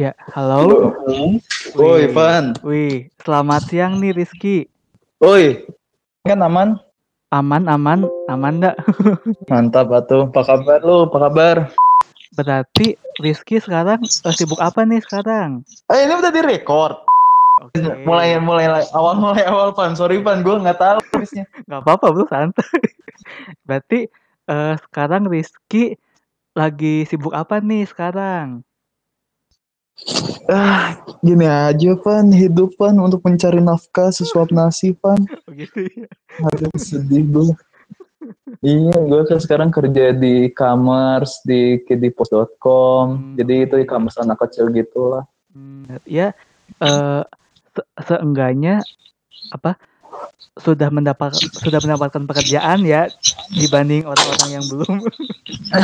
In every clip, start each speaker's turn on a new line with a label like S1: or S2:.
S1: Ya, halo.
S2: Woi, Van.
S1: Wih, selamat siang nih Rizky.
S2: Woi, kan aman?
S1: Aman, aman, aman enggak?
S2: Mantap atuh. Apa kabar lu? Apa kabar?
S1: Berarti Rizky sekarang eh, sibuk apa nih sekarang?
S2: Eh, ini udah direkord.
S1: Oke.
S2: Mulai mulai awal mulai awal Van. Sorry Van, gue nggak tahu habisnya.
S1: Nggak apa-apa bro, santai. Berarti eh, sekarang Rizky lagi sibuk apa nih sekarang?
S2: Ah, gini aja Van, hidup Van untuk mencari nafkah sesuap nasi Van.
S1: Oh gitu ya.
S2: Aduh, sedih gue. Iya, gue kan sekarang kerja di e-commerce di kidipos.com.
S1: Hmm.
S2: Jadi itu e-commerce anak kecil gitu lah.
S1: Hmm, ya, eh, se- seenggaknya apa sudah mendapat sudah mendapatkan pekerjaan ya dibanding orang-orang yang belum.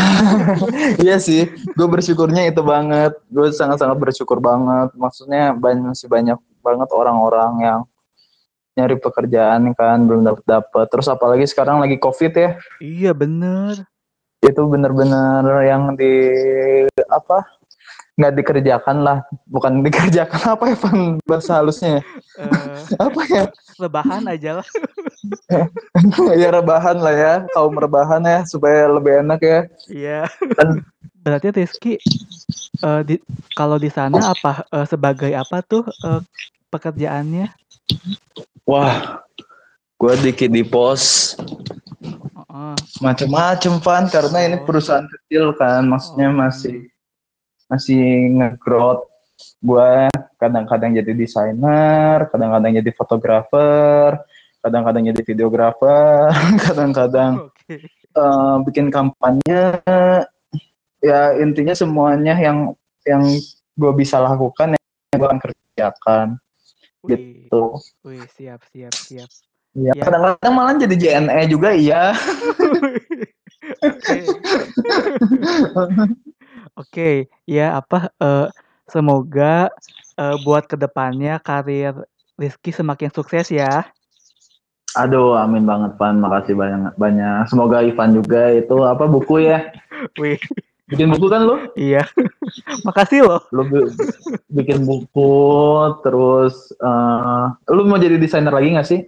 S2: iya sih, gue bersyukurnya itu banget. Gue sangat-sangat bersyukur banget. Maksudnya banyak masih banyak banget orang-orang yang nyari pekerjaan kan belum dapat dapat. Terus apalagi sekarang lagi covid ya,
S1: iya bener.
S2: itu bener-bener yang di apa nggak dikerjakan lah, bukan dikerjakan apa ya Van bahasa halusnya? ya?
S1: Eh,
S2: Apa ya?
S1: rebahan aja lah.
S2: ya rebahan lah ya, kaum rebahan ya supaya lebih enak ya.
S1: Iya.
S2: Dan-
S1: Berarti Rizky eh, di, kalau di sana apa eh, sebagai apa tuh eh, pekerjaannya?
S2: Wah, gue dikit di pos
S1: Oh,
S2: macem-macem Van karena ini
S1: Oh.
S2: perusahaan kecil kan maksudnya
S1: Oh.
S2: masih masih nge-growth gue kadang-kadang jadi desainer kadang-kadang jadi fotografer kadang-kadang jadi videografer kadang-kadang
S1: Oke.
S2: eh, bikin kampanye ya intinya semuanya yang yang gue bisa lakukan yang gue akan kerjakan
S1: Wih,
S2: gitu
S1: wih, siap, siap, siap.
S2: ya,
S1: Ya.
S2: kadang-kadang malah jadi JNE juga iya.
S1: Oke, ya apa eh, semoga eh, buat ke depannya karir Rizky semakin sukses ya.
S2: Aduh, amin banget Pan. Makasih banyak banyak. Semoga Ivan juga itu apa buku ya?
S1: Wih,
S2: Bikin buku kan lu?
S1: iya. Makasih loh.
S2: Lu bi- bikin buku terus eh lu mau jadi desainer lagi gak sih?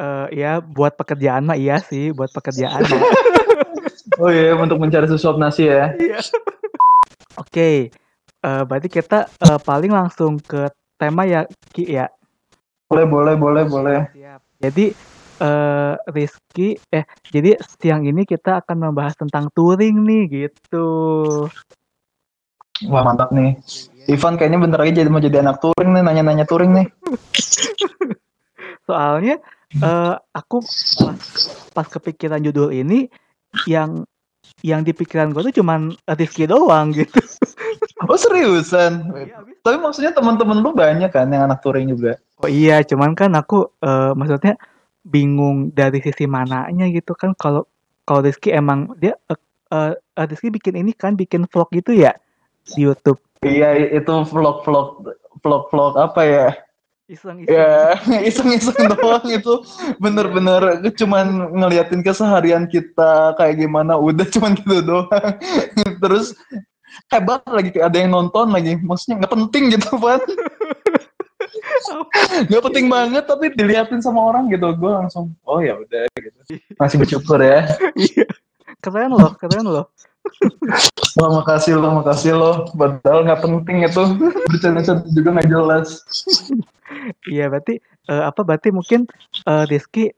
S1: Eh, ya buat pekerjaan mah iya sih, buat pekerjaan.
S2: Oh iya, untuk mencari sesuap nasi ya.
S1: Iya. Oke, eh, berarti kita eh, paling langsung ke tema ya Ki ya.
S2: Boleh, boleh, boleh, boleh.
S1: Siap. Jadi eh Rizky eh jadi siang ini kita akan membahas tentang touring nih gitu.
S2: Wah, mantap nih. Ivan kayaknya bentar lagi jadi mau jadi anak touring nih, nanya-nanya touring nih.
S1: Soalnya eh aku pas, pas kepikiran judul ini yang yang di pikiran gue tuh cuman Rizky doang gitu.
S2: Oh seriusan?
S1: Iya,
S2: Tapi maksudnya teman-teman lu banyak kan yang anak touring juga.
S1: Oh iya, cuman kan aku eh, maksudnya bingung dari sisi mananya gitu kan kalau kalau Rizky emang dia eh, eh, Rizky bikin ini kan bikin vlog gitu ya di YouTube.
S2: Iya, itu vlog-vlog vlog-vlog apa ya?
S1: Iseng-iseng.
S2: Ya, iseng-iseng doang itu bener-bener cuman ngeliatin keseharian kita kayak gimana udah cuman gitu doang. Terus hebat lagi kayak ada yang nonton lagi, maksudnya nggak penting gitu kan? Nggak penting banget tapi diliatin sama orang gitu, gue langsung oh ya udah gitu. Masih bersyukur ya.
S1: Iya. Keren loh, keren loh.
S2: Wah makasih lo, makasih lo. Padahal nggak penting itu bercanda juga nggak jelas.
S1: Iya, berarti eh, apa berarti mungkin eh, Rizky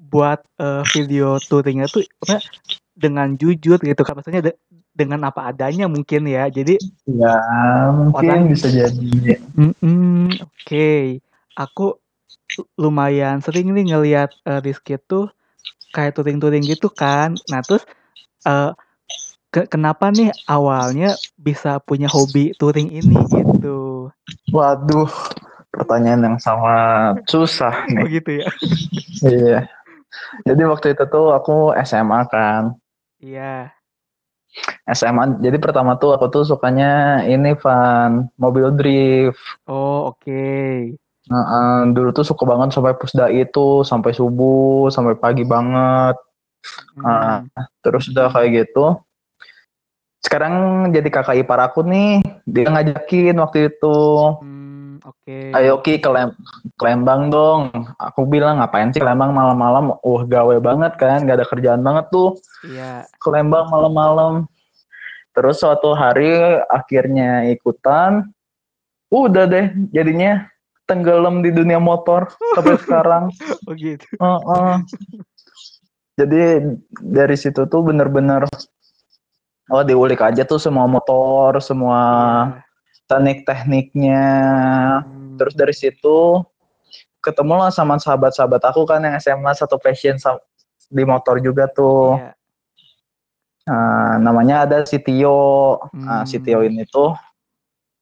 S1: buat eh, video touringnya tuh apa, dengan jujur gitu kan maksudnya de- dengan apa adanya mungkin ya. Jadi
S2: Ya mungkin
S1: Orang-
S2: bisa jadi.
S1: mm-mm, oke. Aku lumayan sering nih ngelihat eh, Rizky tuh kayak touring-touring gitu kan. Nah, terus eh, ke- kenapa nih awalnya bisa punya hobi touring ini gitu?
S2: Waduh, pertanyaan yang sangat susah nih.
S1: Begitu ya.
S2: Iya. Jadi waktu itu tuh aku SMA kan.
S1: Iya.
S2: SMA. Jadi pertama tuh aku tuh sukanya ini Van, mobil drift.
S1: Oh, oke.
S2: Nah, eh, dulu tuh suka banget sampai pusda itu, sampai subuh, sampai pagi banget.
S1: Hmm.
S2: Terus udah kayak gitu. Sekarang jadi kakak ipar aku nih. dia ngajakin waktu itu
S1: Hmm, oke.
S2: ayo Ki ke, Lem- ke Lembang dong aku bilang ngapain sih Lembang malam-malam wah gawe banget kan gak ada kerjaan banget tuh
S1: Iya.
S2: ke Lembang malam-malam terus suatu hari akhirnya ikutan udah deh jadinya tenggelam di dunia motor sampai sekarang
S1: Oh gitu.
S2: Heeh. Jadi dari situ tuh bener-bener oh diulik aja tuh semua motor, semua
S1: Iya.
S2: teknik-tekniknya.
S1: Hmm,
S2: Terus dari situ ketemu lah sama sahabat-sahabat aku kan yang SMA satu passion di motor juga tuh.
S1: iya.
S2: Nah, namanya ada si Tio. Nah, si
S1: Hmm.
S2: Tio ini tuh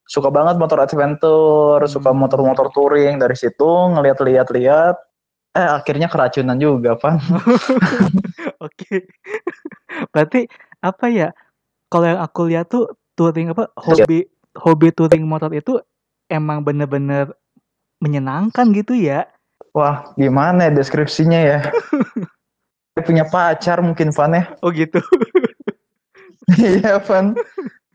S2: suka banget motor adventure, suka
S1: Hmm.
S2: motor-motor touring. Dari situ ngeliat-liat-liat, eh akhirnya keracunan juga, Van.
S1: Oke. Berarti apa ya? Kalau yang aku lihat tuh touring apa
S2: Iya.
S1: hobi hobi touring motor itu emang bener-bener menyenangkan gitu ya.
S2: Wah, gimana ya deskripsinya ya? Dia punya pacar mungkin Van ya.
S1: Oh gitu.
S2: Iya Van.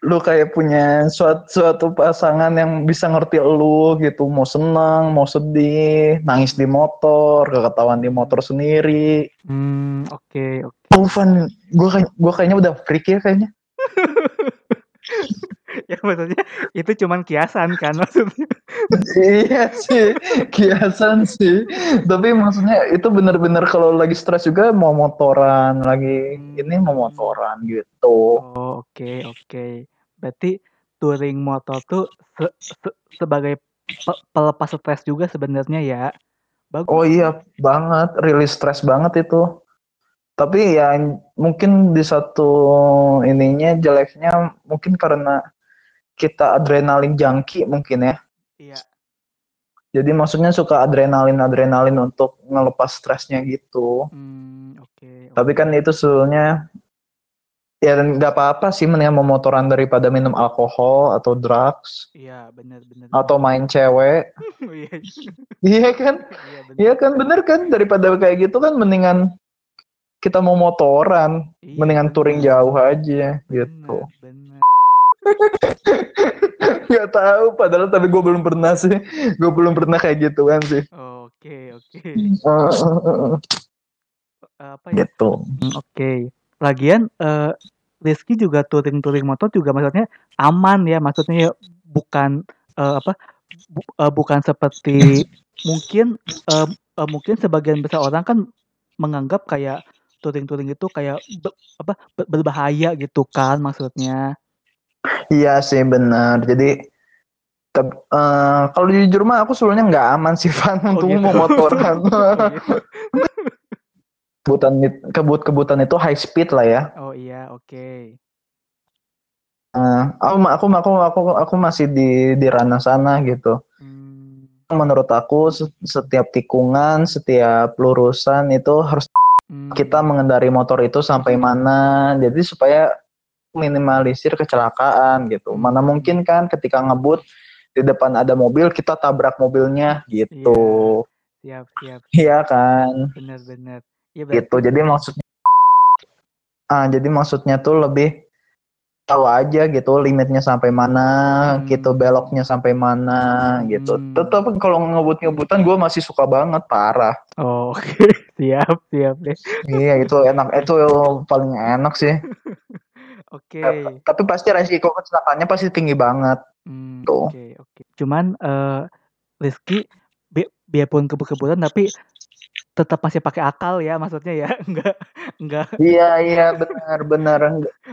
S2: Lu kayak punya suatu, suatu pasangan yang bisa ngerti lu gitu. Mau senang, mau sedih, nangis di motor, keketahuan di motor sendiri.
S1: Hmm, oke, oke.
S2: Oh Van, gue kayak, gua kayaknya udah freak ya kayaknya.
S1: Ya maksudnya itu cuman kiasan kan maksudnya.
S2: iya sih, kiasan sih. Tapi maksudnya itu bener-bener kalau lagi stres juga mau motoran, lagi ini mau motoran gitu.
S1: Oh, oke, oke. Berarti touring motor tuh se- se- sebagai pe- pelepas stres juga sebenarnya ya. Bagus.
S2: Oh iya banget, rilis stres banget itu. Tapi ya mungkin di satu ininya jeleknya mungkin karena kita adrenalin junkie mungkin ya.
S1: Iya.
S2: Jadi maksudnya suka adrenalin-adrenalin untuk ngelepas stresnya gitu.
S1: Hmm, oke.
S2: Tapi kan itu sebenarnya ya nggak apa-apa sih mendingan memotoran daripada minum alkohol atau drugs
S1: Iya, benar benar.
S2: atau main cewek.
S1: Oh, iya.
S2: Iya kan?
S1: Iya, benar.
S2: Iya kan bener kan daripada kayak gitu kan mendingan kita mau motoran,
S1: Iya,
S2: mendingan touring jauh aja gitu.
S1: Benar, benar.
S2: Gak tahu padahal tapi gue belum pernah sih, gue belum pernah kayak gitu kan sih.
S1: Oke, oke. Apa ya?
S2: gitu.
S1: Oke. Lagian eh Rizky juga touring-touring motor juga maksudnya aman ya, maksudnya ya bukan eh, apa bu- eh, bukan seperti mungkin mungkin sebagian besar orang kan menganggap kayak touring-touring itu kayak be- apa ber- berbahaya gitu kan maksudnya.
S2: Iya sih benar. Jadi tep- eh, kalau jujur mah aku sebenarnya nggak aman sih Van untuk
S1: gitu.
S2: mau motoran.
S1: Oh, gitu.
S2: kebutan kebut-kebutan itu high speed lah ya.
S1: Oh iya, oke.
S2: Eh, aku aku aku aku aku masih di di ranah sana gitu.
S1: Hmm,
S2: Menurut aku se- setiap tikungan, setiap lurusan itu harus
S1: hmm,
S2: kita mengendari motor itu sampai mana. Jadi supaya minimalisir kecelakaan gitu. Mana mungkin kan ketika ngebut di depan ada mobil kita tabrak mobilnya gitu.
S1: siap, siap.
S2: Iya kan?
S1: Benar-benar. Ya
S2: Gitu. Jadi maksudnya ah jadi maksudnya tuh lebih tahu aja gitu limitnya sampai mana,
S1: Hmm.
S2: gitu beloknya sampai mana gitu.
S1: Hmm.
S2: Tetap kalau ngebut-ngebutan gue masih suka banget parah.
S1: Oh, oke. Siap, siap deh.
S2: iya itu enak itu paling enak sih.
S1: Oke.
S2: Tapi pasti resiko kecelakaannya pasti tinggi banget.
S1: Hmm,
S2: Tuh.
S1: Oke, oke. Cuman eh Rizky bi biarpun kebut-kebutan tapi tetap masih pakai akal ya maksudnya ya. Enggak enggak
S2: Iya iya benar benar.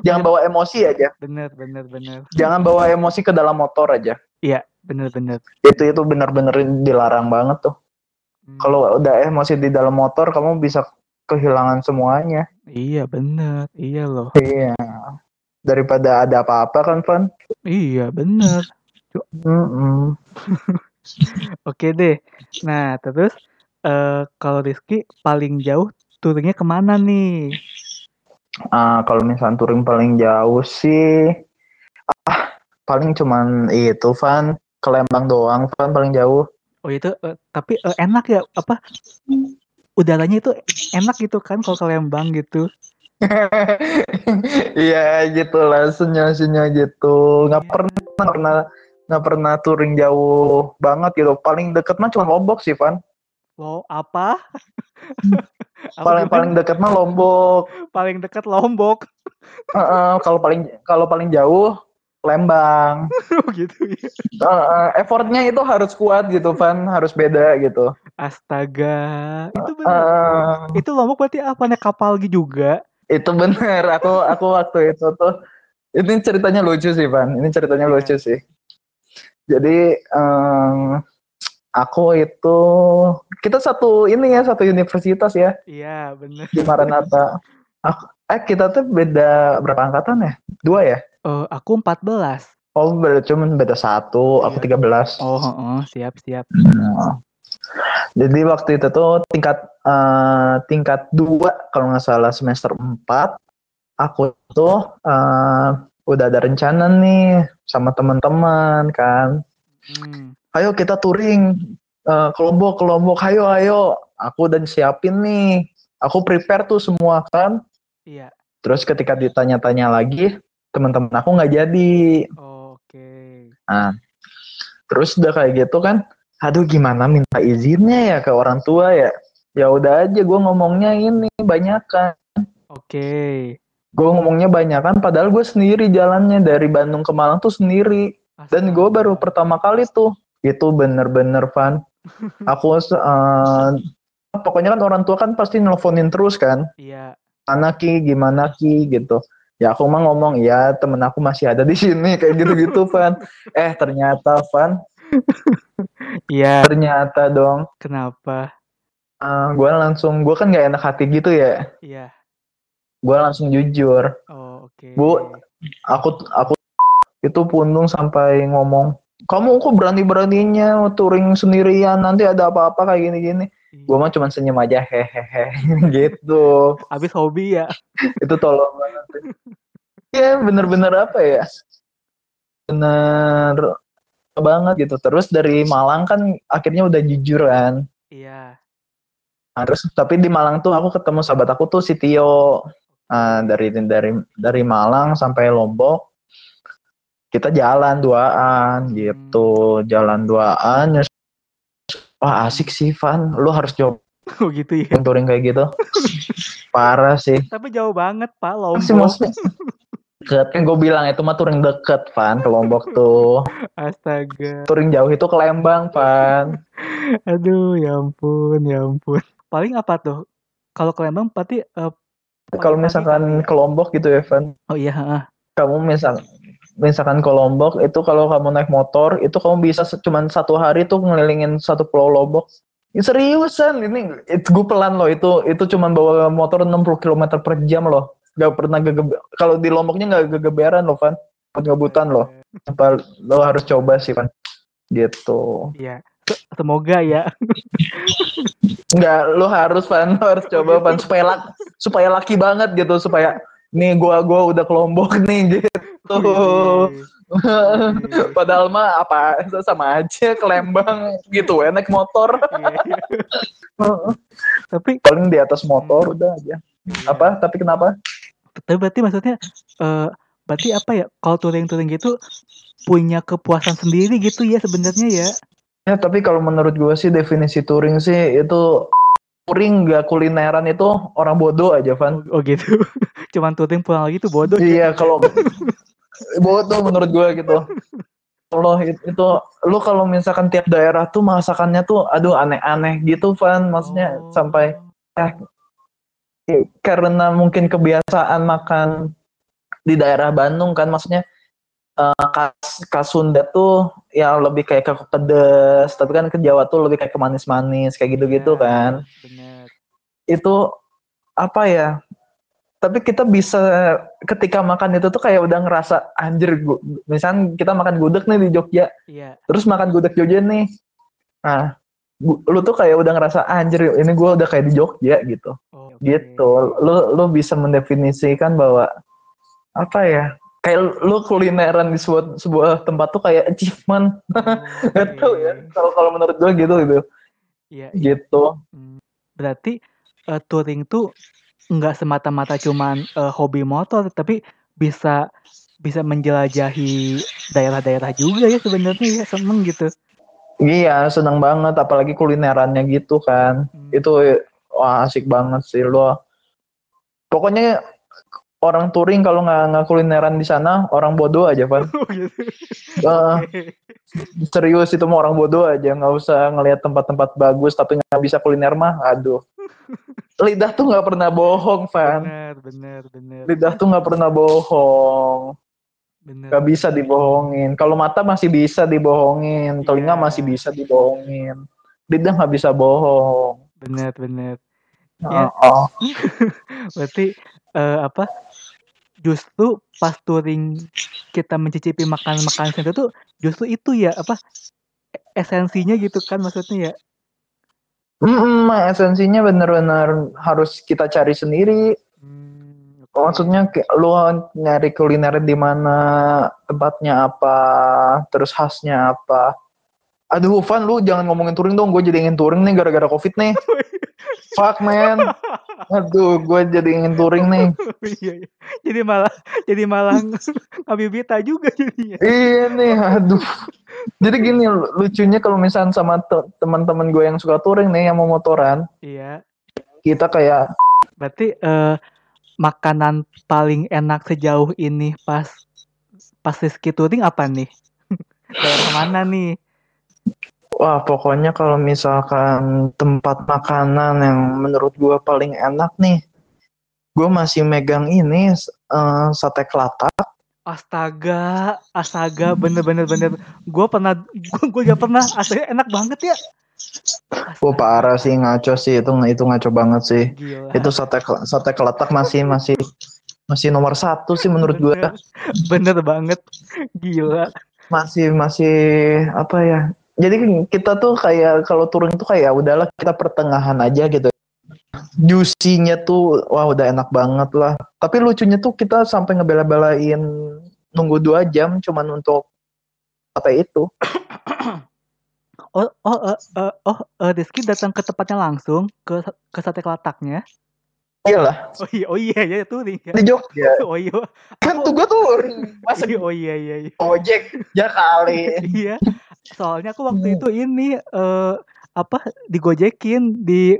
S2: Jangan bawa emosi aja.
S1: bener bener bener.
S2: Jangan bawa emosi ke dalam motor aja.
S1: Iya, bener bener.
S2: Itu itu benar-benar dilarang banget tuh.
S1: Hmm,
S2: Kalau udah emosi di dalam motor kamu bisa kehilangan semuanya.
S1: iya bener. Iya loh.
S2: Iya. Daripada ada apa-apa kan, Van?
S1: Iya, bener.
S2: Mm-mm.
S1: Oke deh. Nah, terus eh kalau Rizky paling jauh touringnya ke mana nih?
S2: Ah, kalau misalnya touring paling jauh sih, ah, paling cuman itu, Van. Ke Lembang doang, Van, paling jauh.
S1: Oh itu eh, tapi eh, enak ya apa udaranya itu enak gitu kan kalau ke Lembang gitu.
S2: Iya gitulah senyum-senyum gitu. Nggak
S1: Iya.
S2: pernah pernah nggak pernah touring jauh banget gitu. Paling deket mah cuma Lombok sih, Van.
S1: Wow, apa?
S2: Paling paling deket mah Lombok.
S1: Paling dekat Lombok.
S2: Heeh, kalau paling kalau paling jauh Lembang.
S1: Oh gitu ya.
S2: Heeh, effortnya itu harus kuat gitu, Van. Harus beda gitu.
S1: Astaga, itu bener.
S2: Heeh,
S1: Itu Lombok berarti apa naik kapal gitu juga?
S2: Itu bener. Aku aku waktu itu tuh ini ceritanya lucu sih, Van. Ini ceritanya
S1: Iya.
S2: lucu sih. Jadi em, aku itu kita satu ini ya satu universitas ya
S1: Iya, bener.
S2: di Maranatha. Aku, eh kita tuh beda berapa angkatan ya? Dua ya?
S1: Eh, aku 14.
S2: Oh beda cuman beda satu, aku
S1: Iya.
S2: 13.
S1: Oh, heeh, siap, siap.
S2: Nah, Jadi waktu itu tuh tingkat eh, tingkat dua kalau nggak salah semester 4 aku tuh eh, udah ada rencana nih sama teman-teman kan.
S1: Hmm.
S2: Ayo kita touring eh, ke Lombok, ke Lombok. Ayo, ayo. Aku udah siapin nih. Aku prepare tuh semua kan.
S1: Iya.
S2: Terus ketika ditanya-tanya lagi, teman-teman aku nggak jadi.
S1: Oh, oke.
S2: Nah, terus udah kayak gitu kan. Aduh, gimana minta izinnya ya ke orang tua ya? Ya udah aja, gue ngomongnya ini banyak kan.
S1: Oke.
S2: Gue ngomongnya banyak kan, padahal gue sendiri jalannya dari Bandung ke Malang tuh sendiri. Dan gue baru pertama kali tuh. Itu bener-bener fun. Aku eh, pokoknya kan orang tua kan pasti nelfonin terus kan.
S1: Iya.
S2: Mana ki, gimana ki gitu. Ya aku mah ngomong ya temen aku masih ada di sini kayak gitu-gitu Van. Eh ternyata Van,
S1: Iya.
S2: ternyata dong.
S1: Kenapa?
S2: gue langsung, gue kan gak enak hati gitu ya.
S1: Iya.
S2: Gue langsung jujur.
S1: Oh, oke.
S2: Bu, aku aku itu pundung sampai ngomong, kamu kok berani-beraninya touring sendirian, nanti ada apa-apa kayak gini-gini.
S1: Iya.
S2: Gue mah cuma senyum aja, hehehe, gitu.
S1: Abis hobi ya.
S2: itu tolong banget. Ya bener-bener apa ya? Bener banget gitu. Terus dari Malang kan akhirnya udah jujur kan.
S1: Iya.
S2: Nah, terus tapi di Malang tuh aku ketemu sahabat aku tuh si Tio. Nah, dari dari dari Malang sampai Lombok kita jalan duaan gitu, jalan duaan. Wah asik sih Van, lu harus coba
S1: Oh gitu ya.
S2: touring kayak gitu. Parah sih.
S1: Tapi jauh banget, Pak, Lombok.
S2: maksudnya deket kan gue bilang itu mah touring deket Van ke Lombok tuh.
S1: Astaga.
S2: Touring jauh itu ke Lembang Van.
S1: Aduh, ya ampun, ya ampun. Paling apa tuh? Kalau ke Lembang berarti eh,
S2: Kalau misalkan
S1: ya?
S2: ke Lombok gitu ya Van,
S1: Oh iya,
S2: kamu misal misalkan ke Lombok itu kalau kamu naik motor itu kamu bisa cuman satu hari tuh ngelilingin satu pulau Lombok. Ya, seriusan ini itu gue pelan loh itu itu cuman bawa motor 60 km per jam loh. Gak pernah gegebe kalau di Lomboknya nggak gegeberan loh Van. Ngebutan loh. Apa lo harus coba sih Van. Gitu.
S1: Iya. Se- Semoga ya.
S2: Enggak, lo harus Van, lo harus coba Van supaya laki, supaya laki banget gitu supaya nih gua gua udah ke Lombok nih gitu. Padahal mah apa sama aja ke Lembang gitu ya naik motor.
S1: Iya, iya. Tapi
S2: Paling di atas motor udah aja.
S1: iya.
S2: Apa? Tapi kenapa?
S1: Tapi berarti maksudnya eh berarti apa ya? Kalau touring-touring gitu punya kepuasan sendiri gitu ya sebenarnya ya.
S2: Ya tapi kalau menurut gua sih definisi touring sih itu touring gak kulineran itu orang bodoh aja Van.
S1: Oh, gitu. Cuman touring pulang lagi tuh bodoh. ya.
S2: Iya kalau bodoh menurut gue gitu. It- itu lu kalau misalkan tiap daerah tuh masakannya tuh aduh aneh-aneh gitu Van maksudnya
S1: Oh.
S2: sampai karena mungkin kebiasaan makan di daerah Bandung kan maksudnya eh, khas khas Sunda tuh ya lebih kayak ke pedes tapi kan ke Jawa tuh lebih kayak ke manis-manis kayak gitu-gitu
S1: Iya,
S2: kan
S1: Bener.
S2: itu apa ya tapi kita bisa ketika makan itu tuh kayak udah ngerasa anjir gua, misalnya kita makan gudeg nih di Jogja
S1: Iya.
S2: terus makan gudeg Jogja nih nah lu tuh kayak udah ngerasa anjir ini gua udah kayak di Jogja gitu. Gitu. Lu lu bisa mendefinisikan bahwa apa ya kayak lu kulineran di sebuah sebuah tempat tuh kayak achievement.
S1: Oh,
S2: Gak ya
S1: oke.
S2: kalau kalau menurut gua gitu gitu.
S1: Iya, iya.
S2: gitu.
S1: Hmm, Berarti eh, touring tuh nggak semata-mata cuman uh, hobi motor tapi bisa bisa menjelajahi daerah-daerah juga ya sebenarnya ya seneng gitu.
S2: Iya seneng banget apalagi kulinerannya gitu kan. Hmm. itu wah asik banget sih lo pokoknya orang touring kalau nggak nggak kulineran di sana orang bodoh aja pak uh, serius itu mau orang bodoh aja. Nggak usah ngelihat tempat-tempat bagus tapi nggak bisa kuliner mah aduh. Lidah tuh nggak pernah bohong Van.
S1: Bener bener bener.
S2: Lidah tuh nggak pernah bohong. Bener nggak bisa dibohongin. Kalau mata masih bisa dibohongin. Telinga yeah. masih bisa dibohongin. Lidah nggak bisa bohong.
S1: Bener bener ya. oh. berarti uh, apa justru pas touring kita mencicipi makanan-makanan itu tuh justru itu ya apa esensinya gitu kan maksudnya ya
S2: Hmm, esensinya bener-bener harus kita cari sendiri. Hmm, okay. Maksudnya lu nyari kuliner di mana, tempatnya apa, terus khasnya apa. Aduh, Van, lu jangan ngomongin touring dong. Gue jadi ingin touring nih gara-gara covid nih. Fuck man. Aduh, gue jadi ingin touring nih.
S1: iya, iya. Jadi malah jadi malah ngabibita juga jadinya.
S2: Iya nih, aduh. Jadi gini lucunya kalau misalnya sama teman-teman gue yang suka touring nih yang mau motoran.
S1: Iya.
S2: Kita kayak
S1: berarti uh, makanan paling enak sejauh ini pas pas Rizky touring apa nih? Daerah mana nih?
S2: Wah, pokoknya kalau misalkan tempat makanan yang menurut gue paling enak nih, gue masih megang ini uh, sate kelatak.
S1: Astaga, astaga, bener-bener bener. Gue pernah, gue gue gak pernah. Astaga, enak banget ya.
S2: Gue parah sih ngaco sih itu itu ngaco banget sih. Gila. Itu sate sate kelatak masih masih masih nomor satu sih menurut gue.
S1: Bener banget, gila.
S2: Masih masih apa ya? Jadi kita tuh kayak kalau turun tuh kayak udahlah kita pertengahan aja gitu. Juicy-nya tuh wah udah enak banget lah. Tapi lucunya tuh kita sampai ngebela-belain nunggu dua jam cuman untuk apa itu.
S1: Oh oh uh, uh, oh uh, Rizky datang ke tempatnya langsung ke ke sate kelataknya?
S2: Iyalah.
S1: Oh iya oh iya ya tuh nih.
S2: Di Jogja.
S1: Oh iya.
S2: Kan tuh gue tuh
S1: masa oh iya iya, iya.
S2: ojek ya kali
S1: iya Soalnya aku waktu itu ini uh, apa digojekin di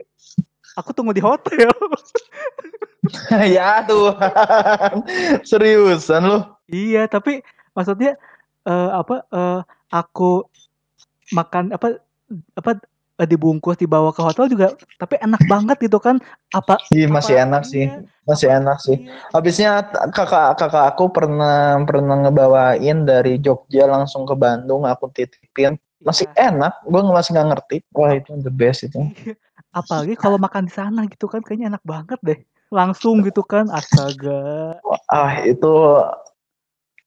S1: aku tunggu di hotel.
S2: ya Tuhan. Seriusan lu?
S1: Iya, tapi maksudnya uh, apa uh, aku makan apa apa dibungkus dibawa ke hotel juga tapi enak banget gitu kan. Apa?
S2: Iya masih apa, enak sih. Masih enak sih. Iya. habisnya kakak kakak aku pernah pernah ngebawain dari Jogja langsung ke Bandung aku titipin. Masih ya. enak gue masih nggak ngerti. Wah itu the best itu. Iya.
S1: apalagi kalau makan di sana gitu kan kayaknya enak banget deh. Langsung gitu kan astaga.
S2: Ah itu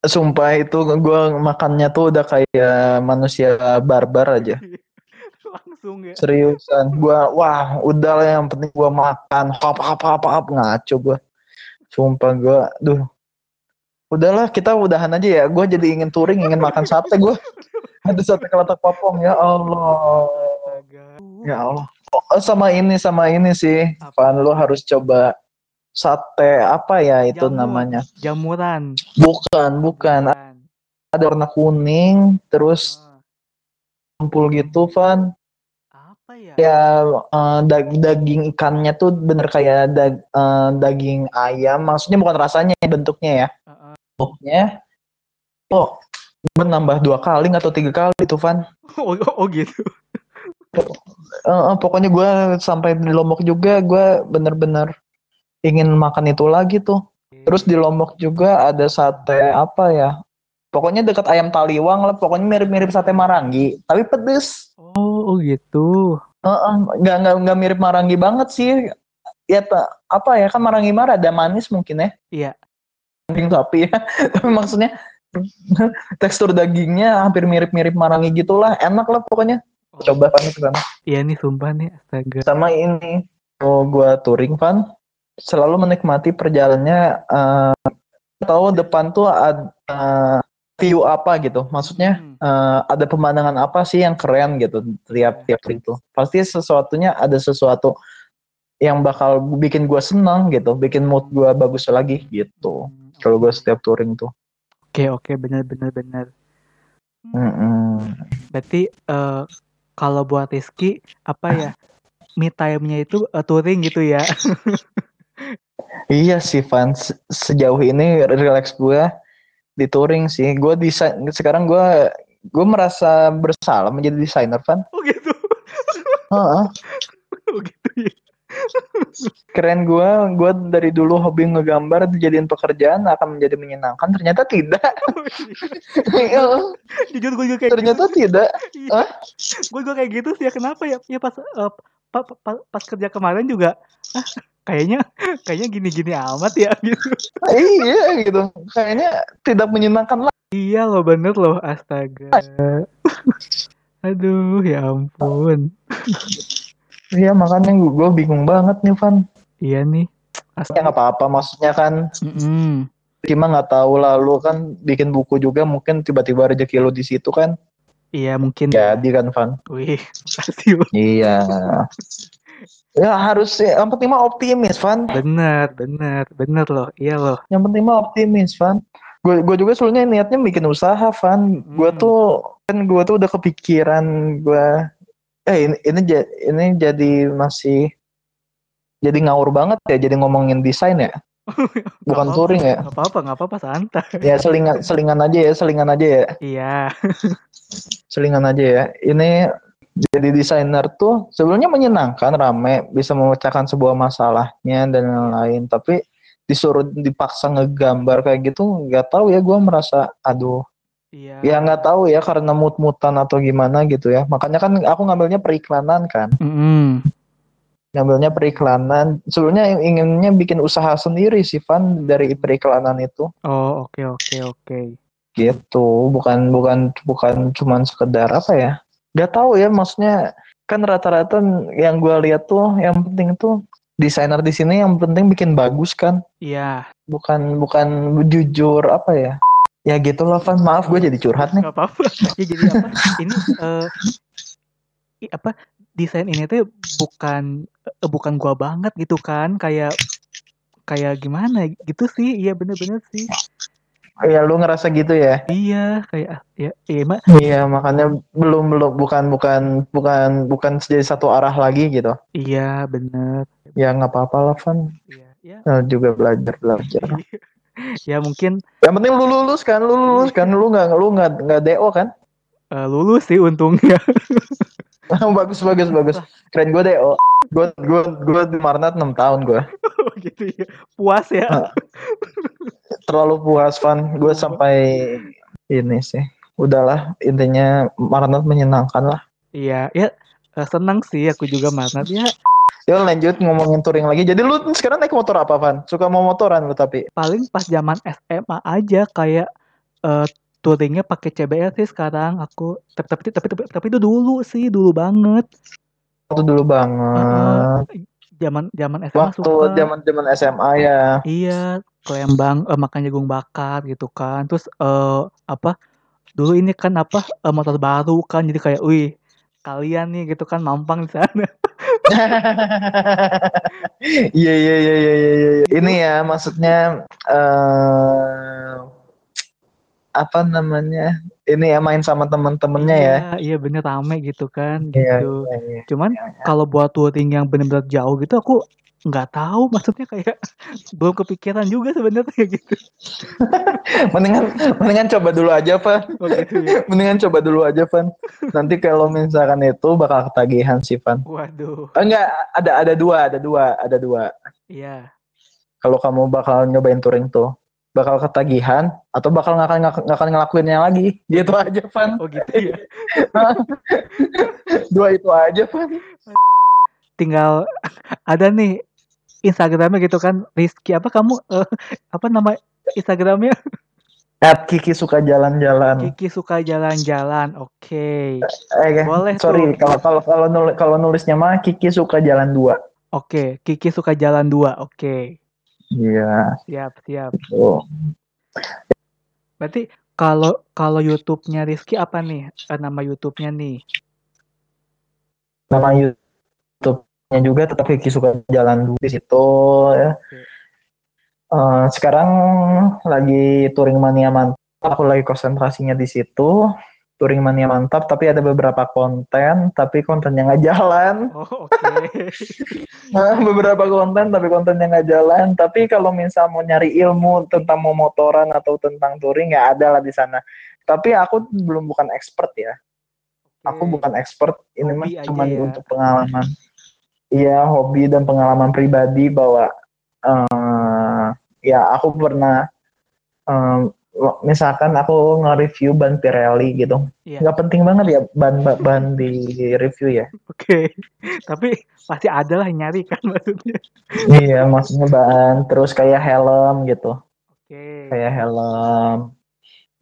S2: sumpah itu gue makannya tuh udah kayak manusia barbar aja
S1: langsung ya.
S2: Seriusan gua wah udah lah yang penting gua makan. Apa apa apa apa ngaco gua. Sumpah gua duh. Udahlah kita udahan aja ya. Gua jadi ingin touring ingin makan sate gua. Ada sate kelatak popong ya Allah. Ya Allah. Oh, sama ini sama ini sih. Van lo harus coba sate apa ya itu Jamur, namanya?
S1: Jamuran.
S2: Bukan bukan. Ada warna kuning terus ah. kumpul gitu Van ya? Ya uh, dag daging ikannya tuh bener kayak dag uh, daging ayam. Maksudnya bukan rasanya bentuknya ya. Bentuknya. Oh, menambah dua kali atau tiga kali tuh Van.
S1: Oh, oh, oh gitu.
S2: uh, pokoknya gue sampai di Lombok juga gue bener-bener ingin makan itu lagi tuh. Terus di Lombok juga ada sate apa ya? Pokoknya dekat ayam taliwang lah. Pokoknya mirip-mirip sate marangi, tapi pedes.
S1: Oh, gitu.
S2: Uh, nggak nggak nggak mirip marangi banget sih. Ya apa ya kan marangi marah ada manis mungkin ya.
S1: Iya.
S2: Daging sapi ya. Tapi maksudnya tekstur dagingnya hampir mirip-mirip marangi gitulah. Enak lah pokoknya. Oh. Coba kan ke sana.
S1: Iya nih sumpah nih astaga.
S2: Sama ini. Oh gua touring van selalu menikmati perjalanannya uh, tahu depan tuh ada uh, view apa gitu maksudnya hmm. uh, ada pemandangan apa sih yang keren gitu tiap tiap itu pasti sesuatunya ada sesuatu yang bakal bikin gue senang gitu, bikin mood gue bagus lagi gitu.
S1: Hmm,
S2: Kalau gue setiap touring tuh.
S1: Oke oke benar benar benar.
S2: Mm-mm.
S1: Berarti eh, kalau buat Rizky apa ya me time-nya itu eh, touring gitu ya.
S2: Iya sih Van, Se- sejauh ini relax gue di touring sih. Gue desain sekarang gue gue merasa bersalah menjadi desainer Van.
S1: oh gitu.
S2: Heeh.
S1: Oh gitu ya.
S2: Keren gue, gue dari dulu hobi ngegambar dijadiin pekerjaan akan menjadi menyenangkan. Ternyata tidak. Iya,
S1: Jujur gue juga kayak
S2: Ternyata tidak.
S1: gitu.
S2: Hah?
S1: gue juga kayak gitu sih ya kenapa ya? Ya pas eh, pa- pa- pa- pas kerja kemarin juga kayaknya kayaknya gini-gini amat ya gitu.
S2: iya gitu. Kayaknya tidak menyenangkan lah.
S1: Iya loh bener loh astaga. Aduh ya ampun.
S2: Iya makanya gue bingung banget nih Van.
S1: Iya nih.
S2: Ya
S1: Astaga.
S2: nggak apa-apa. Maksudnya kan
S1: Mm-mm.
S2: Cuma nggak tahu lah lu kan bikin buku juga mungkin tiba-tiba rezeki lu di situ kan.
S1: Iya mungkin.
S2: Jadi kan Van.
S1: Wih, makasih loh.
S2: Iya. Ya harus yang penting mah optimis Van.
S1: Bener, bener, bener loh. Iya loh.
S2: Yang penting mah optimis Van. Gue gue juga sebenarnya niatnya bikin usaha Van. Gue
S1: Hmm.
S2: tuh kan gue tuh udah kepikiran gue eh ini ini, ini jadi masih jadi ngawur banget ya jadi ngomongin desain ya. Bukan
S1: apa-apa.
S2: touring ya.
S1: Gak apa-apa, gak apa-apa santai.
S2: Ya selingan selingan aja ya, selingan aja ya.
S1: Iya.
S2: selingan aja ya. Ini jadi desainer tuh sebelumnya menyenangkan, rame, bisa memecahkan sebuah masalahnya dan lain-lain. Tapi disuruh dipaksa ngegambar kayak gitu, nggak tahu ya. Gue merasa, aduh,
S1: Iya.
S2: ya nggak tahu ya karena mut-mutan atau gimana gitu ya. Makanya kan aku ngambilnya periklanan kan,
S1: Mm-mm.
S2: ngambilnya periklanan. Sebelumnya inginnya bikin usaha sendiri sih, Van dari periklanan itu.
S1: Oh, oke, oke, oke.
S2: gitu bukan bukan bukan cuman sekedar apa ya nggak tahu ya maksudnya kan rata-rata yang gue lihat tuh yang penting tuh desainer di sini yang penting bikin bagus kan
S1: Iya,
S2: bukan bukan jujur apa ya ya gitu loh Van maaf gue jadi curhat nih
S1: gak apa-apa. Ya jadi apa? Ini eh i- apa desain ini tuh bukan eh, bukan gua banget gitu kan, kayak kayak gimana gitu sih. Iya bener-bener sih.
S2: Ya lu ngerasa gitu ya
S1: Iya, kayak ya iya mak.
S2: iya makanya belum belum bukan bukan bukan bukan jadi satu arah lagi gitu
S1: Iya, bener.
S2: ya nggak apa-apa lah Van
S1: Iya, ya.
S2: Eh, juga belajar belajar
S1: ya mungkin
S2: yang penting lu lulus kan lu lulus kan lu nggak lu nggak nggak do kan
S1: eh, lulus sih untungnya.
S2: bagus bagus bagus keren gue deh oh gue gue gue di Marnat 6 tahun gue
S1: Oh, gitu ya. Puas ya.
S2: terlalu puas Van. Gue sampai ini sih. Udahlah intinya Marnat menyenangkan lah.
S1: Iya, ya eh, senang sih. Aku juga Marnat ya.
S2: Yuk lanjut ngomongin touring lagi. Jadi lu sekarang naik motor apa Van? Suka mau motoran lu tapi?
S1: Paling pas zaman SMA aja kayak eh touringnya pakai CBR sih sekarang. Aku tapi tapi tapi tapi, tapi itu dulu sih dulu banget.
S2: waktu dulu banget
S1: Zaman zaman SMA
S2: waktu
S1: suka.
S2: zaman zaman SMA ya
S1: Iya, ke Lembang eh, makan jagung bakar gitu kan. Terus eh apa? Dulu ini kan apa? eh, motor baru kan jadi kayak wih, kalian nih gitu kan mampang di sana.
S2: Iya iya iya iya iya. iya. Ini ya maksudnya eh apa namanya? Ini ya main sama temen-temennya ya.
S1: Iya, iya bener rame gitu kan
S2: Iya,
S1: gitu.
S2: iya, iya.
S1: Cuman kalau buat touring yang bener-bener jauh gitu aku nggak tahu maksudnya kayak belum kepikiran juga sebenarnya gitu.
S2: Mendingan mendingan coba dulu aja, Van.
S1: Oh gitu ya.
S2: Mendingan coba dulu aja, Van. Nanti kalau misalkan itu bakal ketagihan sih, Van.
S1: Waduh.
S2: Eh, enggak, ada ada dua, ada dua, ada dua.
S1: Iya.
S2: Kalau kamu bakal nyobain touring tuh, bakal ketagihan atau bakal nggak akan nggak akan ngelakuinnya lagi. Gitu aja, Van.
S1: Oh gitu ya.
S2: Dua itu aja, Van.
S1: Tinggal ada nih Instagramnya gitu kan Rizky apa kamu eh, apa nama Instagramnya
S2: At Kiki suka jalan-jalan.
S1: Kiki suka jalan-jalan. Oke.
S2: Eh,
S1: Boleh
S2: sorry, kalau kalau kalau nulis, kalau nulisnya mah Kiki suka jalan dua.
S1: Oke, Kiki suka jalan dua. Oke.
S2: Iya.
S1: Siap, siap.
S2: tuh.
S1: Berarti kalau kalau YouTube-nya Rizky apa nih? Eh, nama YouTube-nya nih.
S2: Nama YouTube juga tetap Vicky suka jalan di situ ya. Uh, sekarang lagi touring mania mantap, aku lagi konsentrasinya di situ. Touring mania mantap, tapi ada beberapa konten, tapi kontennya nggak jalan.
S1: Oh, oke. Okay.
S2: beberapa konten, tapi kontennya nggak jalan. Tapi kalau misal mau nyari ilmu tentang mau motoran atau tentang touring, ya ada lah di sana. Tapi aku belum bukan expert ya. Aku bukan expert. Ini mah cuma ya. untuk pengalaman. Iya, hobi dan pengalaman pribadi bahwa uh, ya aku pernah um, misalkan aku nge-review ban Pirelli gitu. Iya. Nggak penting banget ya ban ban di review ya.
S1: Oke. Okay. Tapi pasti ada lah nyari kan maksudnya.
S2: iya, maksudnya ban terus kayak helm gitu. Oke. Okay. Kayak helm.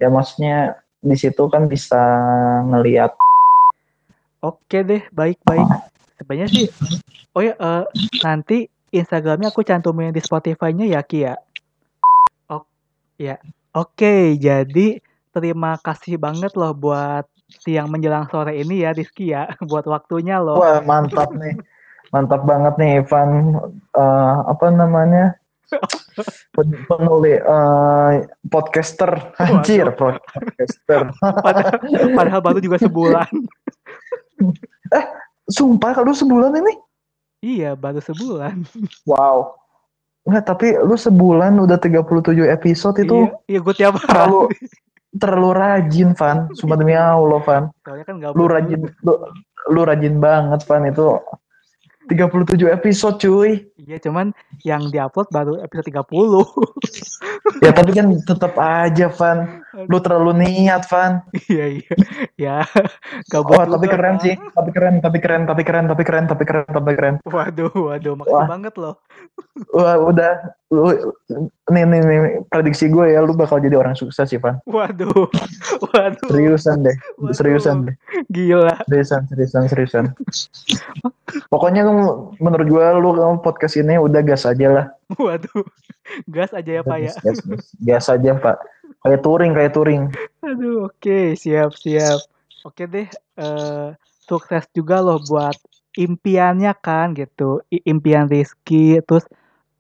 S2: Ya maksudnya di situ kan bisa ngelihat
S1: Oke deh, baik-baik. Sebenarnya sih Oh ya, uh, nanti Instagramnya aku cantumin di Spotify-nya ya Ki ya. Oh, ya. Oke, jadi terima kasih banget loh buat siang menjelang sore ini ya Rizky ya, buat waktunya loh.
S2: Wah mantap nih, mantap banget nih Ivan. Uh, apa namanya? penulis uh, podcaster. Anjir podcaster.
S1: Padahal, padahal baru juga sebulan.
S2: Eh sumpah kalau sebulan ini?
S1: Iya baru sebulan.
S2: Wow Enggak, tapi lu sebulan udah 37 episode itu.
S1: Iya, iya gue tiap
S2: hari. Terlalu, terlalu rajin, Van. Sumpah demi Allah, Van.
S1: Soalnya kan
S2: lu rajin, lu, lu rajin banget, Van. Itu 37 episode, cuy.
S1: Iya, cuman yang diupload baru episode 30.
S2: ya, tapi kan tetap aja, Van. Lu terlalu niat, Van.
S1: iya, iya. Ya,
S2: gak oh, tapi keren sih. Tapi keren, tapi keren, tapi keren, tapi keren, tapi keren, tapi keren.
S1: Waduh, waduh. Makasih banget loh.
S2: Wah, udah. Lu, nih, nih, nih, prediksi gue ya, lu bakal jadi orang sukses sih, Van.
S1: Waduh. Waduh.
S2: Seriusan deh. Waduh. Seriusan deh.
S1: Gila.
S2: Seriusan, seriusan, seriusan. Pokoknya menurut gue lu podcast ini udah gas aja lah.
S1: Waduh, gas aja ya Pak ya.
S2: Gas, gas, gas aja Pak. Kayak touring, kayak touring.
S1: Aduh, oke, okay. siap, siap. Oke deh, uh, sukses juga loh buat impiannya kan gitu. I impian Rizky, terus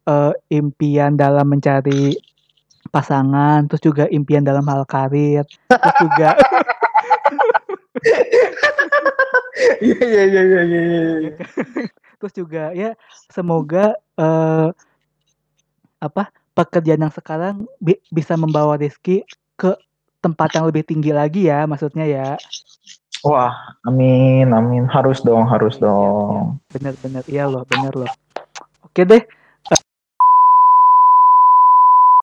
S1: uh, impian dalam mencari pasangan, terus juga impian dalam hal karir, terus juga
S2: Iya iya iya iya iya. iya.
S1: Terus juga ya semoga uh, apa pekerjaan yang sekarang bi bisa membawa Rizky ke tempat yang lebih tinggi lagi ya maksudnya ya.
S2: Wah, amin, amin. Harus dong, harus dong.
S1: Bener-bener, iya loh, bener loh. Oke deh,